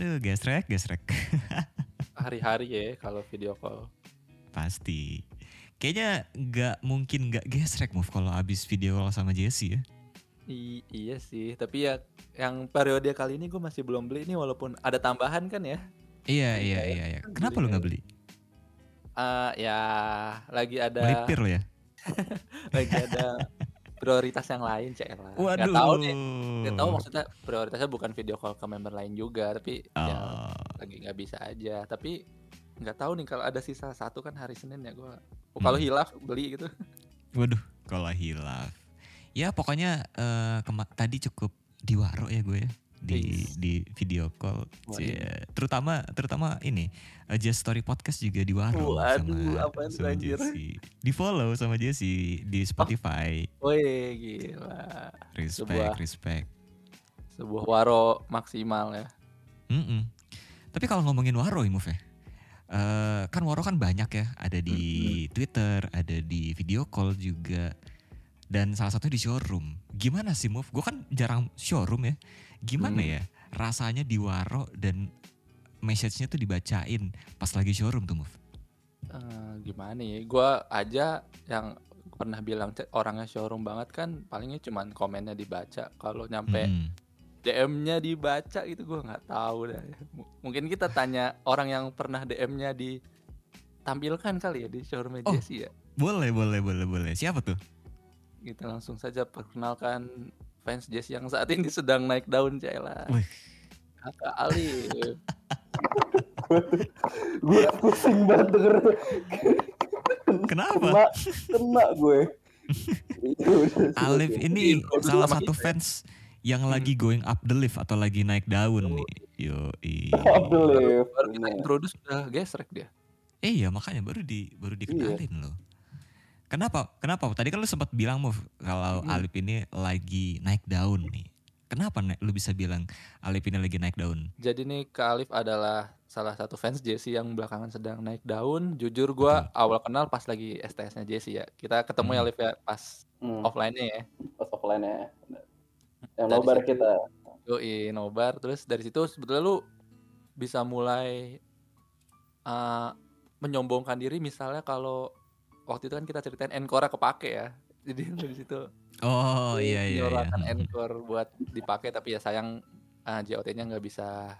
Aduh, gesrek, gesrek. Hari-hari ya kalau video call. Pasti. Kayaknya nggak mungkin nggak gesrek move kalau abis video call sama Jesse ya. I- iya sih, tapi ya yang periode kali ini gue masih belum beli nih walaupun ada tambahan kan ya. Iya, iya, iya, iya. Kenapa lu nggak beli? Eh ya lagi ada Melipir lo ya? lagi ada prioritas yang lain cek lah. Waduh. Gak tahu deh. Gak tahu maksudnya prioritasnya bukan video call ke member lain juga, tapi ya Oh, lagi nggak bisa aja. Tapi nggak tahu nih kalau ada sisa satu kan hari Senin ya gue. Kalau Hmm. hilaf beli gitu. waduh, kalau hilaf. Ya pokoknya kema- tadi cukup diwaro ya gue ya di Wis. di video call. Cie. Terutama terutama ini eh, Just Story Podcast juga diwaro Waduh, sama tuh, sama anjir? Jesse. Di follow sama Jesse di Spotify. Wih gila. Respect, sebuah- respect. Sebuah waro maksimal ya. Mm-mm. Tapi kalau ngomongin Waro ya, Move ya. eh, kan Waro kan banyak ya, ada di Twitter, ada di video call juga. Dan salah satu di showroom. Gimana sih Move? Gue kan jarang showroom ya. Gimana Hmm. ya rasanya di Waro dan message-nya tuh dibacain pas lagi showroom tuh Move? Eh, gimana ya? Gua aja yang pernah bilang "Cek, orangnya showroom banget kan palingnya cuman komennya dibaca. Kalau nyampe Mm-mm. DM-nya dibaca itu gua nggak tahu dah. M- Mungkin kita tanya orang yang pernah DM-nya ditampilkan kali ya di showroom Oh. Jesse ya. Boleh, boleh, boleh, boleh. Siapa tuh? Kita langsung saja perkenalkan fans Jesse yang saat ini sedang naik daun Cela. Kakak Alif. gue pusing banget denger Kenapa? kena kena gue Itu udah Alif sebutnya. ini salah satu kita. fans yang lagi going up the lift atau lagi naik daun nih. Yo, Abdul Liv. Baru kita introduce udah gesrek dia. Eh iya makanya baru di baru dikenalin loh. Kenapa? Kenapa? Tadi kan lu sempat bilang Move kalau Hmm. Alip ini lagi naik daun nih. Kenapa nih lu bisa bilang Alip ini lagi naik daun? Jadi nih Kak Alif adalah salah satu fans Jesse yang belakangan sedang naik daun. Jujur gua awal kenal pas lagi STS-nya Jesse ya. Kita ketemu ya Hmm. Alif ya pas Hmm, offline-nya ya. pas offline ya yang Dari nobar situ. kita Yoi, nobar. Terus dari situ sebetulnya lu bisa mulai uh, menyombongkan diri misalnya kalau waktu itu kan kita ceritain Encore kepake ya. Jadi dari situ Oh iya iya. iya. Hmm. Encore buat dipakai tapi ya sayang uh, JOT-nya nggak bisa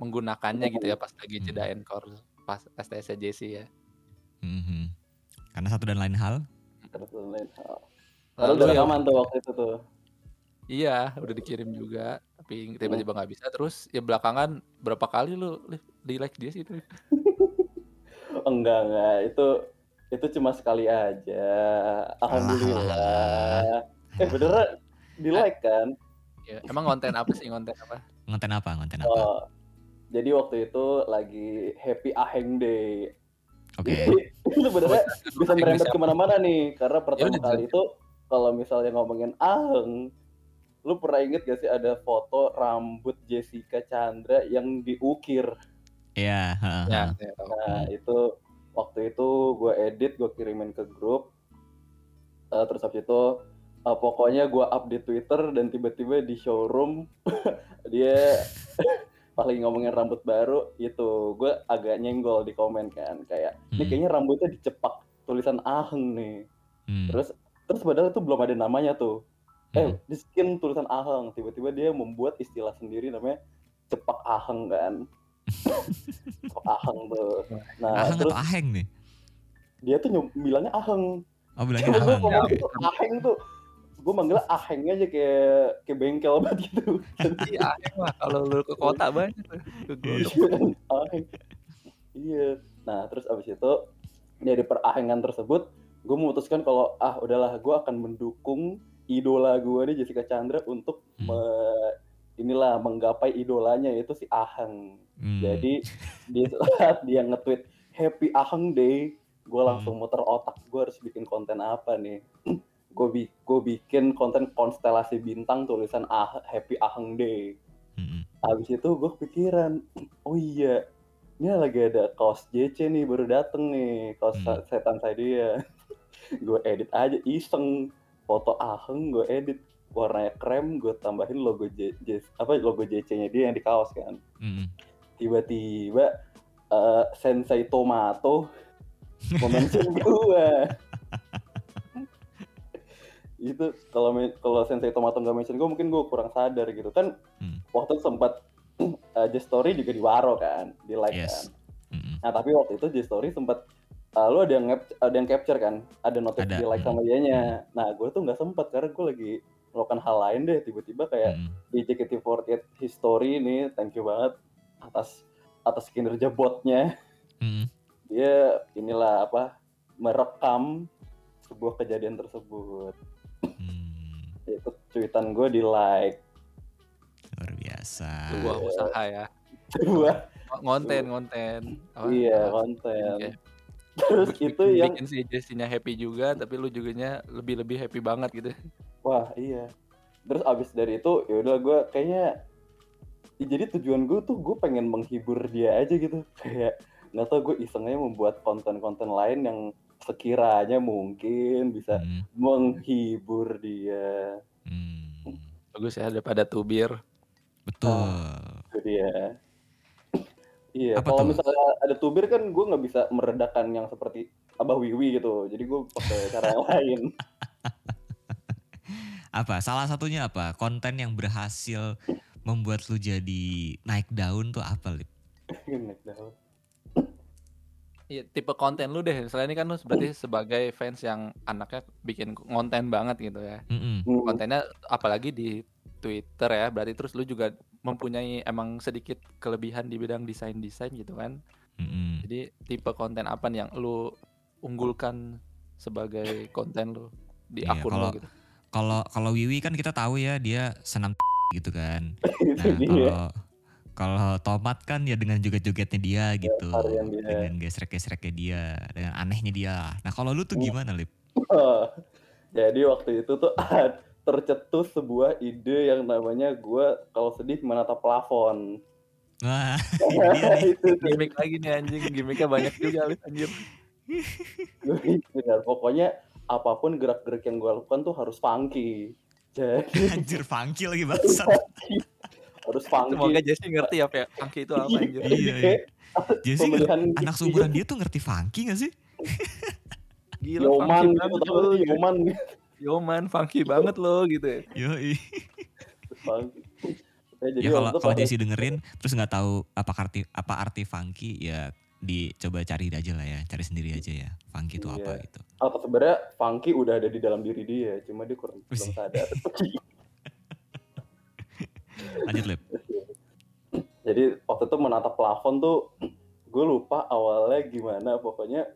menggunakannya gitu ya pas lagi Hmm. jeda Encore pas STS Jesse ya. Mhm. Karena satu dan lain hal. terus lain hal Padahal Lalu udah ya, rekaman tuh waktu itu tuh iya udah dikirim juga tapi tiba-tiba nggak bisa terus ya belakangan berapa kali lu di like dia sih itu enggak enggak itu itu cuma sekali aja alhamdulillah eh beneran di like kan ya, emang konten apa sih konten apa Ngonten apa? Ngonten apa? oh jadi waktu itu lagi happy aheng day Oke. Jadi itu sebenarnya bisa merembet ke mana-mana nih karena pertama udah kali itu kalau misalnya ngomongin aheng lu pernah inget gak sih ada foto rambut Jessica Chandra yang diukir Iya, heeh, ya, heeh. saya tahu. Nah itu waktu itu gue edit gue kirimin ke grup Eh, terus habis itu eh, pokoknya gue up di Twitter dan tiba-tiba di showroom dia lagi ngomongin rambut baru itu gue agak nyenggol di komen kan kayak ini Hmm. kayaknya rambutnya dicepak tulisan aheng nih Hmm. terus terus padahal itu belum ada namanya tuh eh Hmm. di skin tulisan aheng tiba-tiba dia membuat istilah sendiri namanya cepak aheng kan aheng tuh nah Aheng terus atau aheng nih? dia tuh bilangnya aheng Oh bilangnya gue aheng. ngomong Oke. tuh aheng tuh gue manggilnya aheng aja kayak kayak bengkel banget gitu Iya, aheng lah kalau lu ke kota banyak. Ke Glodok. aheng iya nah terus abis itu dari perahengan tersebut gue memutuskan kalau ah udahlah gue akan mendukung idola gue nih Jessica Chandra untuk Hmm. me- inilah menggapai idolanya yaitu si Aheng Hmm. jadi di saat dia nge-tweet Happy Aheng Day, gue Hmm. langsung muter otak gue harus bikin konten apa nih. gue bi gue bikin konten konstelasi bintang tulisan ah Happy Aheng Day. Hmm. Habis itu gue kepikiran, oh iya, ini lagi ada kaos JC nih baru dateng nih, kaos Hmm. setan saya dia. gue edit aja iseng foto Aheng gue edit. Warnanya krem gue tambahin logo J, J- apa logo JC-nya dia yang di kaos kan Mm-mm. tiba-tiba eh, Sensei Tomato mention gue itu kalau kalau Sensei Tomato nggak mention gue mungkin gue kurang sadar gitu kan Hmm. waktu itu sempat uh, Story juga diwaro kan di like Yes. kan Mm-mm. nah tapi waktu itu Story sempat uh, lu ada yang ada yang capture kan ada notif Ada, di like hmm. sama dianya nah gue tuh nggak sempat karena gue lagi melakukan hal lain deh tiba-tiba kayak Mm-mm. di JKT48 history ini thank you banget atas atas kinerja botnya Mm-mm. dia inilah apa merekam sebuah kejadian tersebut Hmm. itu cuitan gue di like Luar biasa. Sebuah usaha ya. sebuah Ngonten, ngonten. Apa? iya Apa? konten Oke. terus Bikin- itu yang bikin si Jessinya happy juga, tapi lu juga lebih lebih happy banget gitu. Wah iya terus abis dari itu ya udah gue kayaknya ya jadi tujuan gue tuh gue pengen menghibur dia aja gitu kayak nggak tau gue isengnya membuat konten-konten lain yang sekiranya mungkin bisa Hmm. menghibur dia Hmm. Bagus ya daripada tubir. Betul. itu dia iya Apa kalau misalnya ada tubir kan gue nggak bisa meredakan yang seperti abah wiwi gitu jadi gue pakai cara yang lain Apa? Salah satunya apa? Konten yang berhasil membuat lu jadi naik daun tuh apa, Lip? Naik daun. Iya, tipe konten lu deh. Selain ini kan lu berarti sebagai fans yang anaknya bikin konten banget gitu ya. Mm-mm. Hmm. Kontennya apalagi di Twitter ya, berarti terus lu juga mempunyai emang sedikit kelebihan di bidang desain-desain gitu kan. Mm-mm. Jadi tipe konten apa nih yang lu unggulkan sebagai konten lu di Iya, akun kalau- lu gitu. Kalau kalau Wiwi kan kita tahu ya dia senam gitu kan. Nah, dia kalau kalau tomat kan ya dengan joget-jogetnya dia gitu. varian dia. Dengan gesrek-gesreknya dia, dengan anehnya dia. Nah, kalau lu tuh Iya. gimana, Lip? jadi waktu itu tuh tercetus sebuah ide yang namanya gue kalau sedih menatap plafon Wah, itu. Gimik lagi nih anjing, gimiknya banyak juga Alif anjir. Benar, pokoknya apa pun gerak-gerik yang gue lakukan tuh harus funky jadi Anjir funky lagi bangsat. harus funky Semoga Jesse ngerti apa ya, Angki itu apa anjir. Iya, iya. Jesse anak seumuran dia tuh ngerti funky gak sih? Gila, Yoman funky gitu sih, Yoman Yoman, funky banget lo gitu ya. Yoi. funky Ya, jadi Ya kalau kalau Jesse dengerin terus nggak tahu apa arti apa arti funky ya dicoba cari aja lah ya, cari sendiri aja ya. Funky itu apa Iya. gitu. atau sebenarnya funky udah ada di dalam diri dia cuma dia kurang belum sadar Lanjut, Lip. jadi waktu itu menatap plafon tuh gue lupa awalnya gimana pokoknya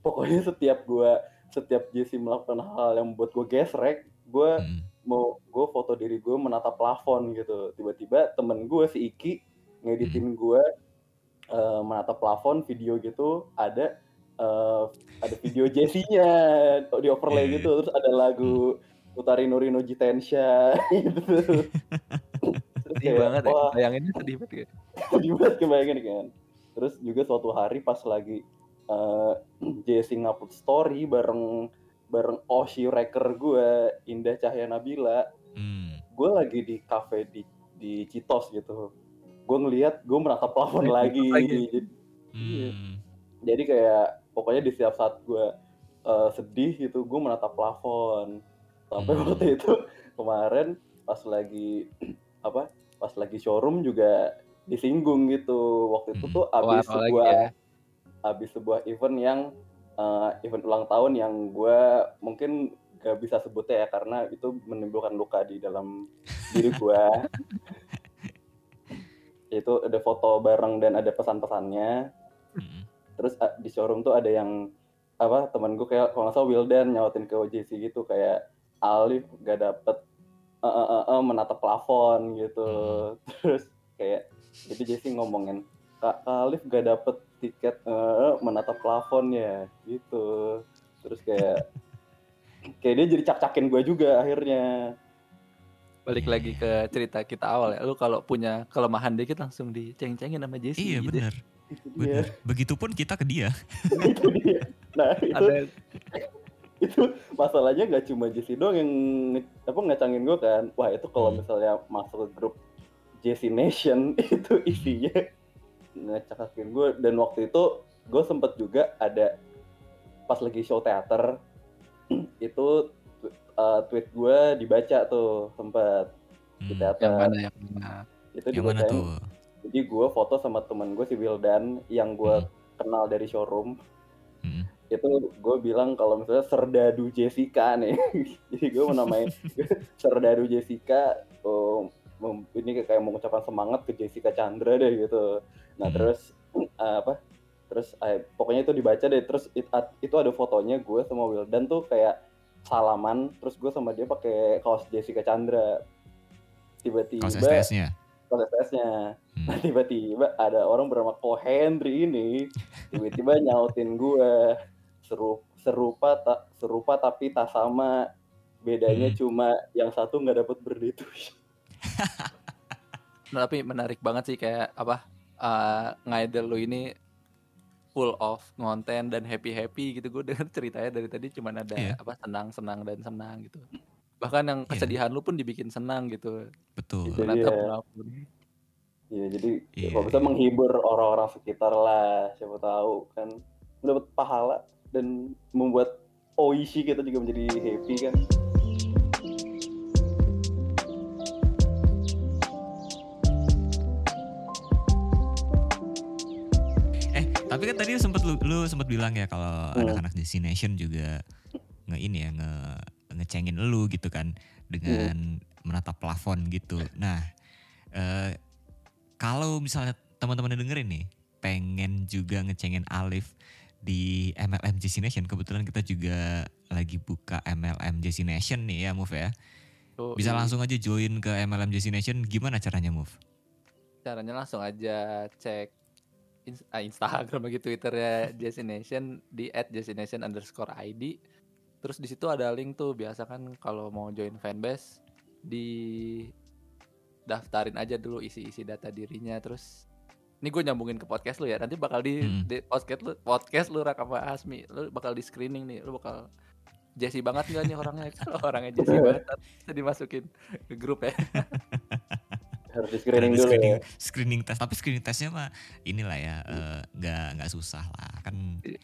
pokoknya setiap gue setiap Jesse melakukan hal yang membuat gue gesrek gue Mm. mau gue foto diri gue menatap plafon gitu tiba-tiba temen gue si Iki ngeditin gue eh, menatap plafon video gitu ada eh, ada video Jesse-nya di overlay Iya, gitu terus ada lagu Utari Norino Jitensha gitu. Terus Sedih banget ya, bayanginnya sedih banget ya. sedih banget kebayangin kan. Terus juga suatu hari pas lagi eh Jesse ngupload story bareng bareng Oshi Reker gue Indah Cahya Nabila Hmm. gue lagi di cafe di di Citos gitu gue ngeliat gue menatap plafon lagi. lagi. Jadi, Iya. Hmm. jadi kayak pokoknya di setiap saat gue eh, sedih gitu gue menatap plafon sampai Hmm. waktu itu kemarin pas lagi apa pas lagi showroom juga disinggung gitu waktu itu Hmm. tuh abis Wah, sebuah ya. abis sebuah event yang eh, event ulang tahun yang gue mungkin gak bisa sebutnya ya karena itu menimbulkan luka di dalam diri gue itu ada foto bareng dan ada pesan-pesannya. Hmm. terus di showroom tuh ada yang apa teman gue kayak kalau nggak salah Wildan nyautin ke OJC gitu kayak Alif gak dapet eh, eh, eh, eh, menatap plafon gitu. Terus kayak jadi Jesse ngomongin Kak Alif gak dapet tiket eh, menatap plafon ya gitu. Terus kayak kayak dia jadi cak-cakin gue juga akhirnya Balik lagi ke cerita kita awal ya. Lu kalau punya kelemahan dikit langsung diceng-cengin sama Jesse. Iya gitu. benar, itu dia benar. Begitupun kita ke dia. nah itu Ada itu masalahnya nggak cuma Jesse doang yang apa ngecangin gue kan wah itu kalau Hmm. misalnya masuk ke grup JC Nation itu isinya ngecakakin gue dan waktu itu gue sempet juga ada pas lagi show teater itu uh, tweet gue dibaca tuh sempet di Hmm. teater Yang mana yang mana? itu Yang mana tuh? jadi gue foto sama temen gue si Wildan yang gue Hmm. kenal dari showroom Hmm. itu gue bilang kalau misalnya Serdadu Jessica nih jadi gue menamai Serdadu Jessica oh, mem- ini kayak mengucapkan semangat ke Jessica Chandra deh gitu nah Hmm. terus eh, apa terus eh, pokoknya itu dibaca deh terus it- at- itu ada fotonya gue sama Wildan tuh kayak salaman terus gue sama dia pakai kaos Jessica Chandra tiba-tiba Kaos STS-nya. kaos STS-nya Hmm. Nah, tiba-tiba ada orang bernama Ko Henry ini tiba-tiba nyautin gue seru serupa tak serupa tapi tak sama bedanya Hmm. cuma yang satu nggak dapat berditu Nah, tapi menarik banget sih kayak apa eh ngidol lu ini full of konten dan happy happy gitu gue dengar ceritanya dari tadi cuman ada Iya. apa senang senang dan senang gitu bahkan yang Iya. kesedihan lu pun dibikin senang gitu Betul. Dia. walaupun Iya jadi Iya, kalau bisa iya. menghibur orang-orang sekitar lah siapa tahu kan dapat pahala dan membuat Oishi kita juga menjadi happy kan tapi kan tadi sempet lu, lu sempet bilang ya kalau Hmm. anak-anak Destination juga nge ini ya nge ngecengin lu gitu kan dengan menatap plafon gitu. Nah, eh kalau misalnya teman-teman yang dengerin nih pengen juga ngecengin Alif di MLM Destination, kebetulan kita juga lagi buka MLM Destination nih ya, Move ya. Bisa langsung aja join ke MLM Destination. Gimana caranya, Move? caranya langsung aja cek Instagram lagi Twitternya Destination di @destination underscore ID terus di situ ada link tuh biasa kan kalau mau join fanbase di daftarin aja dulu isi-isi data dirinya. Terus ini gue nyambungin ke podcast lu ya nanti bakal di, Hmm. di podcast lu podcast lu Raka sama Asmi lu bakal di screening nih lu bakal Jesse banget gak nih orangnya? Kalau orangnya Jesse banget bisa dimasukin ke grup ya harus di screening dulu screening, ya. screening test tapi screening testnya mah inilah ya eh, nggak nggak susah lah kan Iya.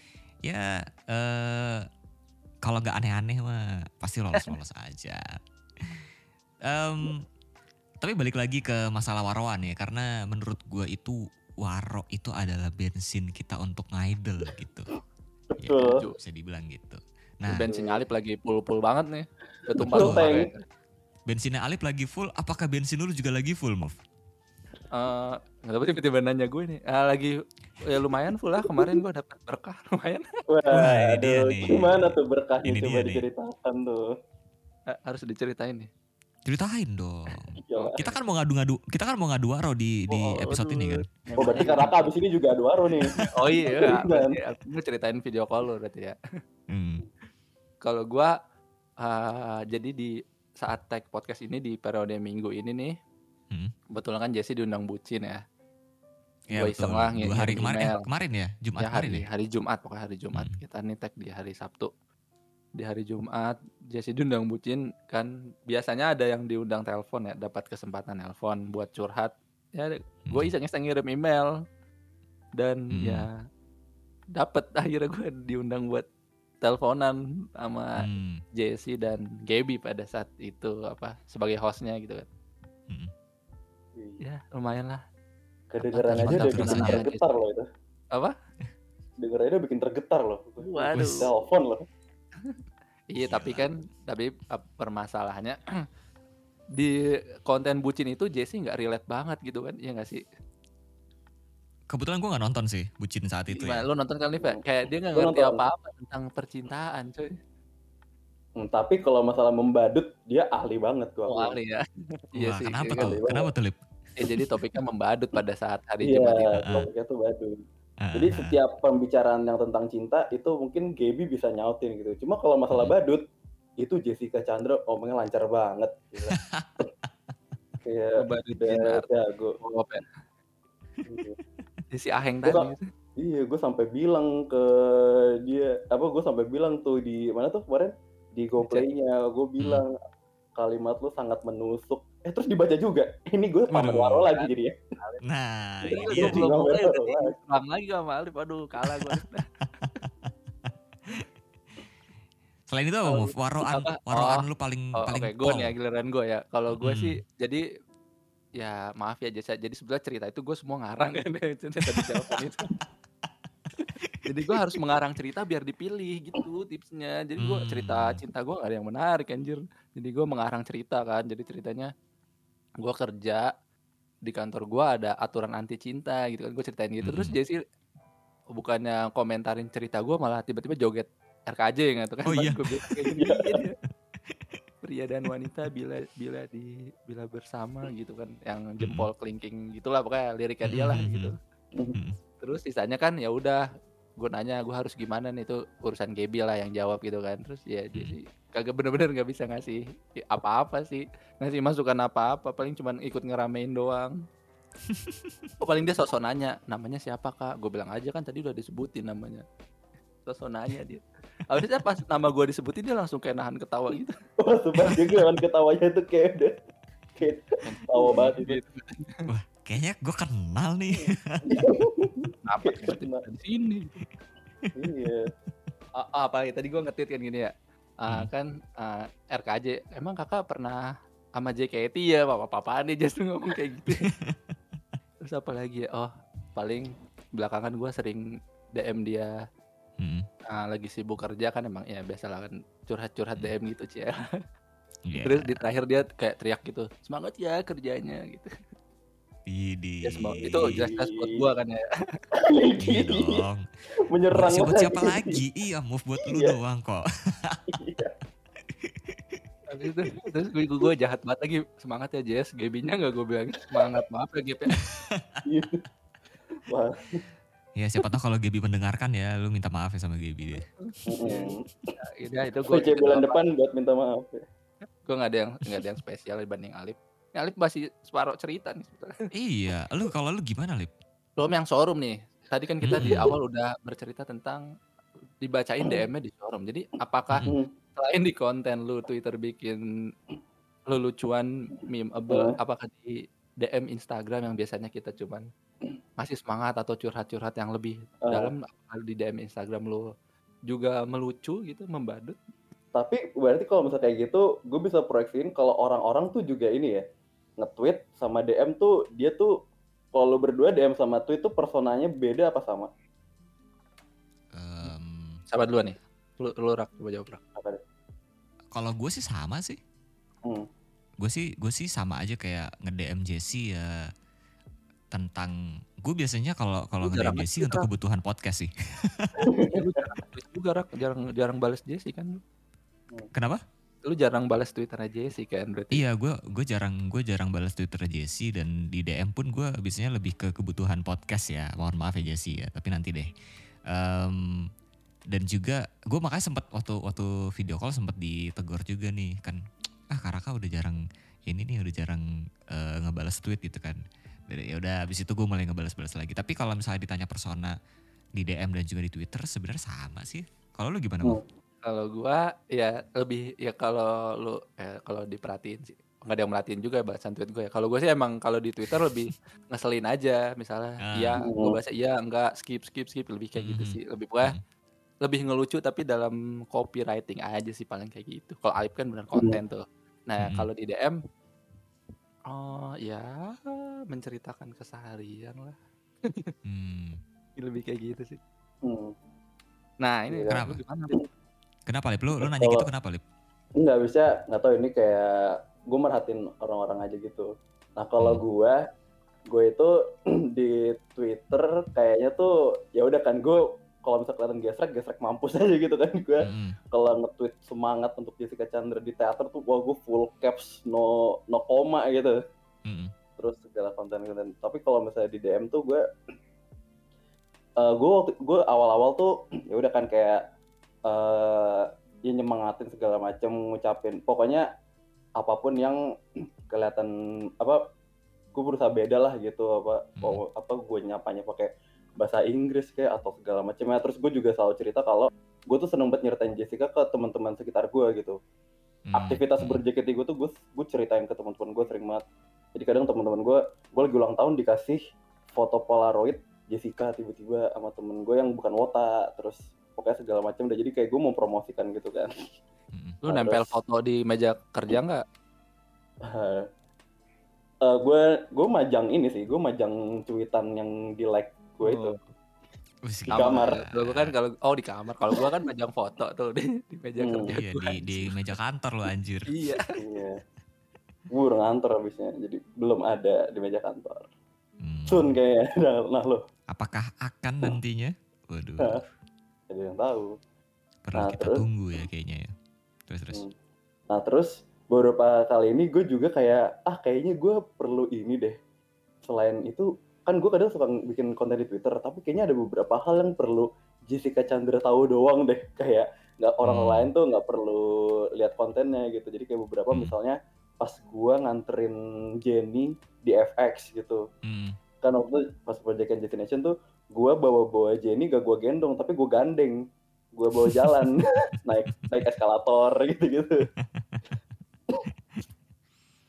ya eh kalau nggak aneh-aneh mah pasti lolos-lolos aja Em, tapi balik lagi ke masalah waroan ya karena menurut gua itu waro itu adalah bensin kita untuk ngidol gitu ya, Betul. bisa dibilang gitu nah bensin Alip lagi full-full banget nih udah tumpah Betul, Teng. Bensinnya Alip lagi full apakah bensin lu juga lagi full move Eh, nggak tahu tiba-tiba nanya gue nih. Ah, lagi ya lumayan full lah kemarin gue dapat berkah lumayan. Wah, Wah, ini dia aduh, nih. gimana tuh berkahnya Ini coba nih. diceritakan tuh. Eh, harus diceritain nih. ceritain dong kita kan mau ngadu-ngadu kita kan mau ngadu waro di di Oh, episode ini kan Oh berarti karena abis ini juga ada waro nih. Oh iya, gue ceritain video call lo berarti ya. Hmm. Kalau gue ah, jadi di saat tag podcast ini di periode minggu ini nih, Hmm. kebetulan kan Jesse diundang bucin ya. Ya, Gua betul. iseng lah Dua hari ngirim kemarin, eh, email. kemarin ya, Jumat ya kemarin hari, ya. hari Jumat pokoknya hari Jumat Hmm. kita nih tag di hari Sabtu di hari Jumat Jesse diundang bucin kan biasanya ada yang diundang telepon ya dapat kesempatan telepon buat curhat ya gue Hmm. iseng-iseng ngirim email dan Hmm. ya dapat akhirnya gue diundang buat teleponan sama Hmm. Jesse dan Gaby pada saat itu apa sebagai hostnya gitu kan Hmm. ya lumayan lah Kedengeran aja udah bikin tergetar loh itu. apa Dengerannya udah bikin tergetar loh. Waduh. Telepon loh. Iya Gila. tapi kan tapi uh, permasalahannya di konten bucin itu Jesse nggak relate banget gitu kan ya nggak sih Kebetulan gue nggak nonton sih bucin saat itu ya. lu nonton kan Liv ya? kayak dia nggak Gua ngerti nonton. apa-apa tentang percintaan coy Hmm, tapi kalau masalah membadut dia ahli banget tuh. oh ahli ya iya sih kenapa iya tuh? kan. Kenapa tuh, Lip? Ya, jadi topiknya membadut pada saat hari Iya, Jumat itu topiknya tuh badut. Ah, Jadi setiap pembicaraan yang tentang cinta itu mungkin Gaby bisa nyautin gitu. Cuma kalau masalah Hmm. badut itu Jessica Chandra omongnya lancar banget. Gila. Kayak arti jago. Si Aheng Gua tadi. Iya, gue sampai bilang ke dia, apa gue sampai bilang tuh di mana tuh kemarin di GoPlay-nya, gue bilang kalimat lu sangat menusuk eh terus dibaca juga ini gue pamer waro lagi jadi ya Nah, ini dia belum mulai udah diserang lagi sama Alif. Aduh, kalah gue. Selain itu apa, Move? Waroan, waroan Oh. lu paling Oh, paling Oke, gue nih ya giliran gue ya. Kalau gue Hmm. sih, jadi ya maaf ya jasa. Jadi sebenarnya cerita itu gue semua ngarang kan tadi jawaban itu. jadi gue harus mengarang cerita biar dipilih gitu tipsnya. Jadi gue cerita Hmm. cinta gue gak ada yang menarik anjir. Jadi gue mengarang cerita kan. Jadi ceritanya gue kerja di kantor gue ada aturan anti cinta gitu kan. Gue ceritain gitu. Terus Hmm. Jesse bukannya komentarin cerita gue malah tiba-tiba joget RKJ gitu kan. Oh, iya. bilang kayak gini, iya. Pria dan wanita bila bila di bila bersama gitu kan. Yang jempol kelingking gitulah pokoknya liriknya dia lah Mhm. gitu. Mm-mm. Terus sisanya kan ya udah gue nanya gue harus gimana nih? Itu urusan Gaby lah yang jawab gitu kan. Terus ya sih kagak bener-bener nggak bisa ngasih apa-apa sih. Ngasih masukan apa-apa paling cuman ikut ngeramein doang. Oh, paling dia sosok nanya namanya siapa kak? Gue bilang aja kan tadi udah disebutin namanya. Sosok nanya dia Habisnya pas nama gue disebutin dia langsung kayak nahan ketawa gitu. Wah sumpah dia kan ketawanya tuh kayak udah kayak tawa banget itu Gitu. Kayaknya gue kenal nih. Kenapa tiba-tiba ada di sini? Iya. Ah, apalagi tadi gue ngetit kan gini ya. Ah, Hmm. kan ah, RKJ emang kakak pernah sama JKT ya apa apa nih just ngomong kayak gitu. Terus apa lagi ya? Oh paling belakangan gue sering DM dia. Mm. Ah, lagi sibuk kerja kan emang ya biasa lah kan curhat-curhat DM gitu cia Iya. terus di terakhir dia kayak teriak gitu semangat ya kerjanya gitu Idi. ya semangat itu jelas-jelas buat gue kan ya Iya dong. menyerang Buat, siapa lagi? Iya, move buat lu Iya. doang kok. Iya. Habis itu terus gue, gue jahat banget lagi semangat ya Jess Gaby-nya nggak gue bilang semangat maaf ya Gitu. Ya siapa tahu kalau Gaby mendengarkan ya, lu minta maaf ya sama Gaby deh. ya itu gue PC bulan depan buat minta maaf ya. gue nggak ada yang nggak ada yang spesial dibanding Alif ya, Alif masih separuh cerita nih sebetulnya. iya, lu kalau lu gimana, Lip? belum yang showroom nih tadi kan kita di Mm-mm. awal udah bercerita tentang dibacain DM-nya di showroom jadi apakah Mm. selain di konten lu Twitter bikin lu lucuan memeable Hmm. apakah di DM Instagram yang biasanya kita cuman masih semangat atau curhat-curhat yang lebih Ah. dalam di DM Instagram lu juga melucu gitu membadut Tapi berarti kalau misalnya kayak gitu, gue bisa proyeksiin kalau orang-orang tuh juga ini ya nge-tweet sama DM tuh dia tuh kalau lu berdua DM sama tweet tuh personanya beda apa sama? Em, sahabat duluan nih lu, lu rak coba jawab rak kalau gue sih sama sih. Hmm. Gue sih gue sih sama aja kayak nge-DM Jesse ya tentang gue biasanya kalau kalau nge-DM Jesse untuk kebutuhan podcast sih. Lu jarang juga rak jarang jarang balas Jesse kan lu Kenapa? lu jarang balas Twitternya Jesse kan berarti Iya, gue gue jarang gue jarang balas Twitter Jesse dan di DM pun gue biasanya lebih ke kebutuhan podcast ya. Mohon maaf ya Jesse ya, tapi nanti deh. Em, dan juga gue makanya sempat waktu waktu video call sempat ditegur juga nih kan ah Karaka udah jarang ini nih udah jarang eh, ngebalas tweet gitu kan. Ya udah habis itu gue mulai ngebalas-balas lagi. Tapi kalau misalnya ditanya persona di DM dan juga di Twitter sebenarnya sama sih. Kalau lu gimana? Hmm. Kalau gua ya lebih ya kalau lu eh, kalau diperhatiin sih nggak ada yang merhatiin juga balasan tweet gue ya kalau gue sih emang kalau di Twitter lebih ngeselin aja misalnya Ah. iya Hmm. gue baca iya enggak skip skip skip lebih kayak gitu Mhm. sih lebih pokoknya Mhm. lebih ngelucu tapi dalam copywriting aja sih paling kayak gitu kalau Alip kan benar konten tuh nah Mhm. kalau di DM oh ya menceritakan keseharian lah Hmm. lebih kayak gitu sih Hmm. nah ini Kenapa? lu gimana Lip? Kenapa Lip? Lu, lu nanya gitu kenapa Lip? Nggak bisa, nggak tahu ini kayak gue merhatiin orang-orang aja gitu. Nah kalau Hmm. gue, gue itu di Twitter kayaknya tuh ya udah kan gue kalau misalnya kelihatan gesrek, gesrek mampus aja gitu kan gue. Mm-mm. Kalau nge-tweet semangat untuk Jessica Chandra di teater tuh, wah gue full caps, no no koma gitu. Mm-mm. Terus segala konten-konten. Tapi kalau misalnya di DM tuh gue, eh gue gue awal-awal tuh ya udah kan kayak eh ya nyemangatin segala macam ngucapin pokoknya apa pun yang kelihatan apa gue berusaha beda lah gitu apa Hmm. apa gue nyapanya pakai bahasa Inggris kayak atau segala macamnya terus gue juga selalu cerita kalau gue tuh seneng banget nyeritain Jessica ke teman-teman sekitar gue gitu Hmm, aktivitas hmm. ber-JKT gue tuh gue gue ceritain ke teman-teman gue sering banget jadi kadang teman-teman gue gue lagi ulang tahun dikasih foto polaroid Jessica tiba-tiba sama temen gue yang bukan wota terus pokoknya segala macam udah jadi kayak gue mau promosikan gitu kan Hmm. Lu Nah, nempel terus- foto di meja kerja nggak? Eh gue gue majang ini sih gue majang cuitan yang di like gue itu Oh, Di kamar. Kalau gua kan kalau oh di kamar. Kalau gua kan majang foto tuh di, di meja Hmm. kerja. Iya di di meja kantor lo anjir. Iya. iya gue udah ngantor abisnya jadi belum ada di meja kantor Hmm. Sun kayaknya nah, nah lo Apakah akan nantinya? Waduh, Hah. ada yang tahu perlu Nah, kita terus? tunggu ya kayaknya ya. Terus terus. Hmm. Nah terus beberapa kali ini gue juga kayak ah kayaknya gue perlu ini deh. Selain itu kan gue kadang suka bikin konten di Twitter tapi kayaknya ada beberapa hal yang perlu Jessica Chandra tahu doang deh kayak nggak orang Hmm. lain tuh nggak perlu lihat kontennya gitu. Jadi kayak beberapa Hmm. misalnya pas gue nganterin Jenny di FX gitu Hmm. kan waktu pas Project Destination tuh gue bawa-bawa Jenny gak gue gendong tapi gue gandeng gue bawa jalan naik naik eskalator gitu-gitu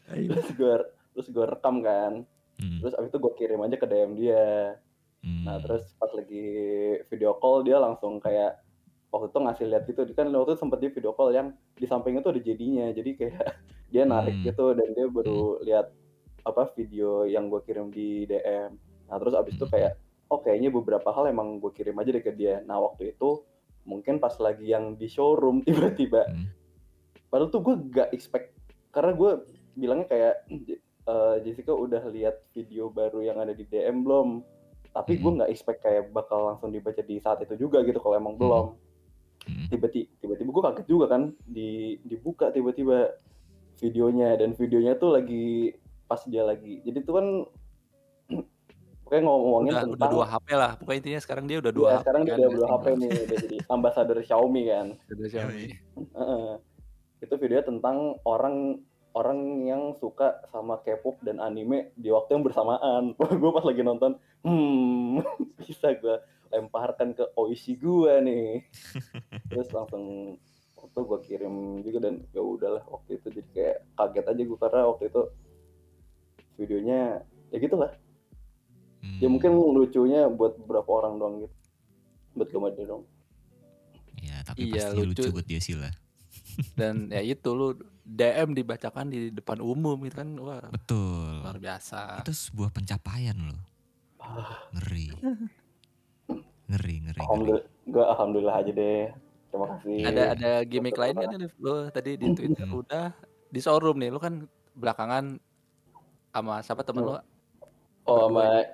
terus gue terus gue rekam kan Hmm. terus abis itu gue kirim aja ke DM dia Hmm. nah terus pas lagi video call dia langsung kayak waktu itu ngasih lihat gitu kan waktu itu sempet dia video call yang di sampingnya tuh ada jadinya jadi kayak dia narik Hmm. gitu dan dia baru lihat apa video yang gue kirim di DM nah terus abis itu Hmm. kayak oh kayaknya beberapa hal emang gue kirim aja deh ke dia nah waktu itu mungkin pas lagi yang di showroom tiba-tiba Hmm. padahal tuh gue gak expect karena gue bilangnya kayak "Eh, Jessica udah lihat video baru yang ada di DM belum tapi gue Hmm. nggak expect kayak bakal langsung dibaca di saat itu juga gitu kalau emang Hmm. belum Hmm. tiba-tiba tiba-tiba gue kaget juga kan di dibuka tiba-tiba videonya dan videonya tuh lagi pas dia lagi jadi tuh kan pokoknya ngomongin Udah, tentang udah dua HP lah. Pokoknya intinya sekarang dia udah dua Iya, HP. sekarang dia kan, udah dua HP nih udah jadi ambasador Xiaomi kan Xiaomi. Itu video tentang orang orang yang suka sama K-pop dan anime di waktu yang bersamaan. Wah, gue pas lagi nonton, hmm, bisa gue lemparkan ke Oishi gue nih. Terus langsung waktu gue kirim juga dan ya udahlah waktu itu jadi kayak kaget aja gue karena waktu itu videonya ya gitulah. Hmm. Ya mungkin lucunya buat beberapa orang doang gitu. Buat gue dong. Ya, tapi Iya, pasti lucu. lucu. buat dia sih lah. Dan ya itu lu DM dibacakan di depan umum gitu kan. Wah, Betul. luar biasa. Itu sebuah pencapaian loh. Ah, Ngeri. Ngeri, ngeri, ngeri. alhamdulillah, gue alhamdulillah aja deh. Terima kasih. Ada ada gimmick lain kan lu tadi di Twitter Hmm. udah di showroom nih. Lu kan belakangan sama siapa temen lu? Oh sama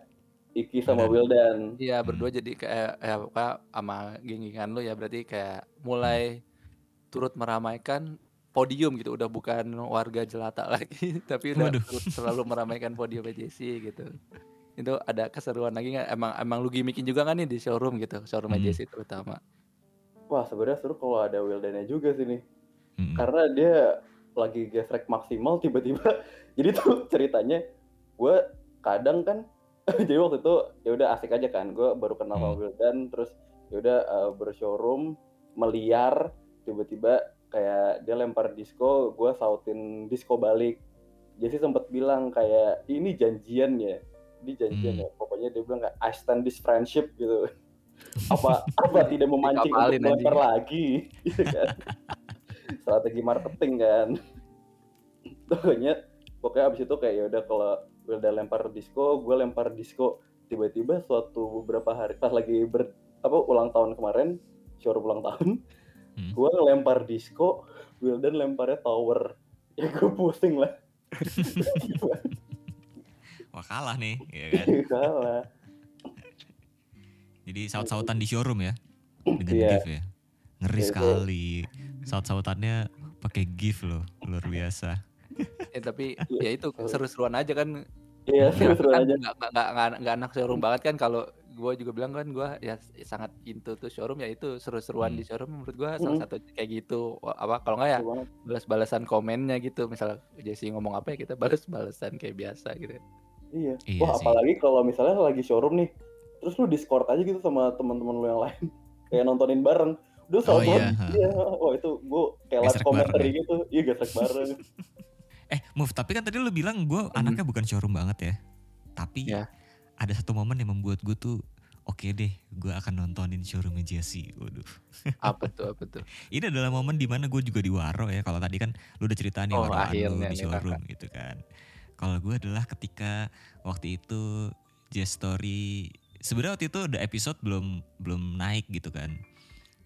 Iki sama Wildan. Iya Hmm. berdua jadi kayak ya pokoknya sama geng-gengan lu ya berarti kayak mulai turut meramaikan podium gitu udah bukan warga jelata lagi tapi udah selalu meramaikan podium JC gitu itu ada keseruan lagi nggak emang emang lu gimmickin juga kan nih di showroom gitu showroom Hmm. JC terutama Wah sebenarnya seru kalau ada Wildannya juga sih nih. Mm-mm. Karena dia lagi gesrek maksimal tiba-tiba. Jadi tuh ceritanya gue kadang kan jadi waktu itu ya udah asik aja kan. Gue baru kenal sama Hmm. Wildan terus ya udah uh, bershowroom meliar tiba-tiba kayak dia lempar disco, gue sautin disco balik. Jadi sempat bilang kayak ini janjian ya, ini janjian Hmm. ya. Pokoknya dia bilang kayak I stand this friendship gitu. apa apa tidak memancing untuk anjing. lagi, gitu kan? Strategi marketing kan. Pokoknya pokoknya abis itu kayak ya udah kalau udah lempar disco, gue lempar disco. Tiba-tiba suatu beberapa hari pas lagi ber apa ulang tahun kemarin, showroom ulang tahun, Hmm. gue ngelempar disco, Wildan lemparnya tower. Ya gue pusing lah. Wah kalah nih, ya kan? Kalah. Jadi saut-sautan di showroom ya, dengan Iya. GIF ya. Ngeri Iya, itu. sekali. Saut-sautannya pakai GIF loh, luar biasa. eh tapi ya itu seru-seruan aja kan Iya, seru-seru kan aja. nggak nggak nggak nggak- nggak anak showroom banget kan kalau gue juga bilang kan gue ya sangat into tuh showroom ya itu seru-seruan Hmm. di showroom menurut gue salah Hmm. satu kayak gitu Wah, apa kalau nggak ya balas-balasan komennya gitu misal Jesse ngomong apa ya kita balas-balasan kayak biasa gitu Iya. Iya Wah, sih. apalagi kalau misalnya lagi showroom nih, terus lu Discord aja gitu sama teman-teman lu yang lain. Kayak nontonin bareng. Dulu Oh, iya, iya. Oh itu gue kayak live bareng ya? gitu. Iya gesrek bareng. Eh, Move, tapi kan tadi lu bilang gue anaknya bukan showroom banget ya. Tapi Ya. Ada satu momen yang membuat gue tuh oke deh, gue akan nontonin showroomnya Jesse. Waduh. Apa tuh, apa tuh? Ini adalah momen di mana gue juga di Waro ya. Kalau tadi kan lu udah cerita nih Oh, Waroan lu di nih, showroom gitu kan. Kalau gue adalah ketika waktu itu Jess Story sebenarnya waktu itu udah episode belum belum naik gitu kan.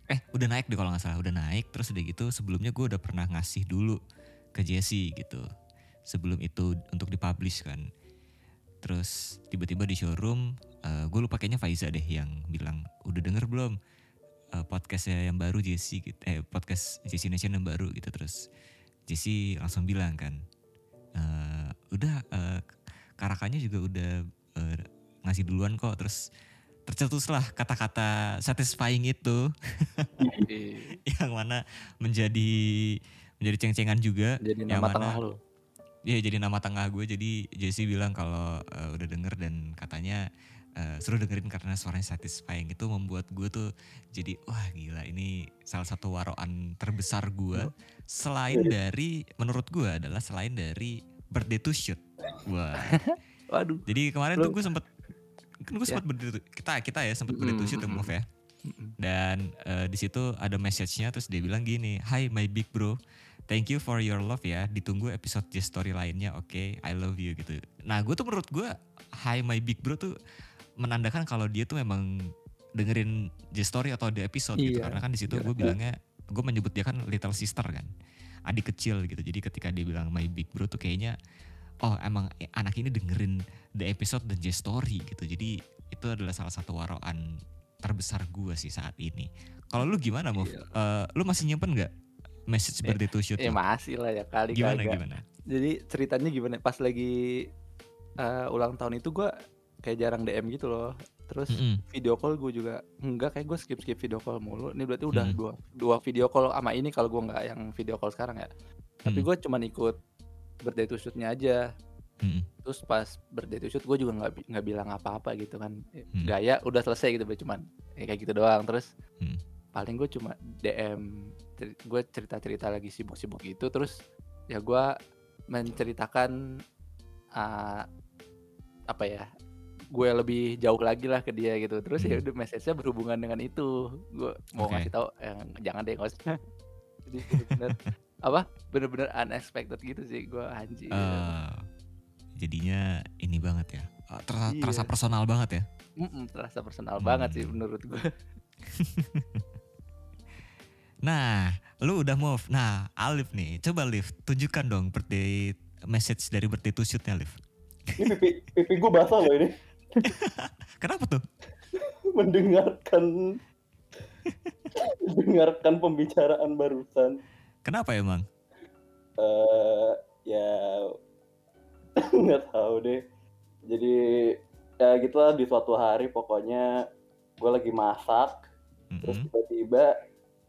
Eh udah naik deh kalau nggak salah udah naik terus udah gitu sebelumnya gue udah pernah ngasih dulu ke Jesse gitu sebelum itu untuk dipublish kan. Terus tiba-tiba di showroom gue lupa kayaknya Faiza deh yang bilang udah denger belum eh, podcastnya yang baru Jesse? Gitu, eh podcast Jesse Nation yang baru gitu. Terus Jesse langsung bilang kan eh, udah eh, karakannya juga udah eh, ngasih duluan kok terus tercetuslah kata-kata satisfying itu. Ih, yang mana menjadi menjadi ceng-cengan juga Jadi yang nama mana- tengah lu. Iya jadi nama tengah gue jadi Jesse bilang kalau eh, udah denger dan katanya eh, suruh dengerin karena suaranya satisfying itu membuat gue tuh jadi wah gila ini salah satu waroan terbesar gue selain dari menurut gue adalah selain dari birthday to shoot. Wah. Waduh. Jadi kemarin Lu- tuh gue sempet kan gue sempet birthday to- kita kita ya sempet birthday to shoot ya Mm, mm, Move ya. Mm-mm. Dan eh, di situ ada message-nya terus dia bilang gini, "Hi my big bro, thank you for your love ya. Ditunggu episode Just Story lainnya, oke? I love you gitu." Nah, gue tuh menurut gue, "Hi my big bro" tuh menandakan kalau dia tuh memang dengerin Just Story atau the episode gitu. Iya, Karena kan di situ iya. gue bilangnya, gue menyebut dia kan little sister kan, adik kecil gitu. Jadi ketika dia bilang my big bro tuh kayaknya, oh emang anak ini dengerin the episode dan Just Story gitu. Jadi itu adalah salah satu waroan terbesar gue sih saat ini. Kalau lu gimana, Move? Iya. Eh, lu masih nyimpen nggak message Eh, birthday to shoot? Eh lu? masih lah ya kali gimana kagak. gimana? Jadi ceritanya gimana? Pas lagi eh, ulang tahun itu gua kayak jarang DM gitu loh. Terus Mm-mm. video call gue juga enggak kayak gue skip skip video call mulu. Ini berarti udah Hmm. dua dua video call sama ini kalau gue nggak yang video call sekarang ya. Tapi Hmm. gue cuman ikut birthday to shoot-nya aja. Mm-mm. Terus pas birthday to shoot gue juga nggak nggak bilang apa-apa gitu kan. Hmm. Gaya udah selesai gitu cuman ya kayak gitu doang. Terus Hmm. paling gue cuma DM gue cerita-cerita lagi sibuk-sibuk gitu terus ya gue menceritakan uh, apa ya gue lebih jauh lagi lah ke dia gitu terus ya Hmm. udah message-nya berhubungan dengan itu gue mau Oke. ngasih tahu yang jangan deh nggak usah jadi bener-bener apa bener-bener unexpected gitu sih gue anjir Eh, jadinya ini banget ya. Eh, terasa, Iya. terasa personal banget ya. Mm-mm, terasa personal banget sih Hmm. menurut gue Nah, lu udah move. Nah, Alif nih, coba Alif, tunjukkan dong birthday message dari birthday to shoot-nya Alif. Ini pipi, pipi gue basah loh ini. Kenapa tuh? Mendengarkan mendengarkan pembicaraan barusan. Kenapa emang? eh ya nggak tahu deh. Jadi ya gitulah di suatu hari pokoknya gue lagi masak terus Mm-mm. tiba-tiba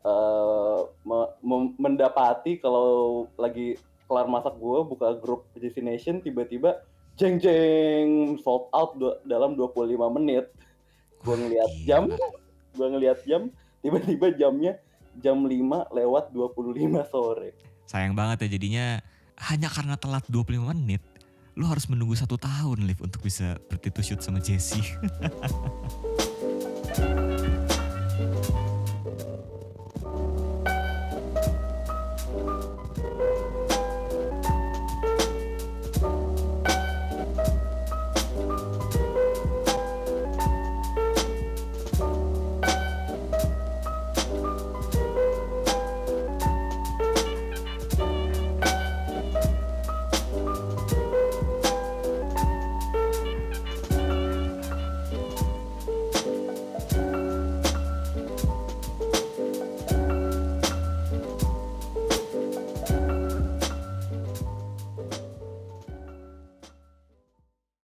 eh, me- mendapati kalau lagi kelar masak gue buka grup destination tiba-tiba jeng jeng sold out du- dalam 25 menit. Gue ngeliat jam gue ngeliat jam tiba-tiba jamnya jam 5 lewat 25 sore. Sayang banget ya jadinya hanya karena telat 25 menit, lu harus menunggu satu tahun Liv untuk bisa to shoot sama Jessie.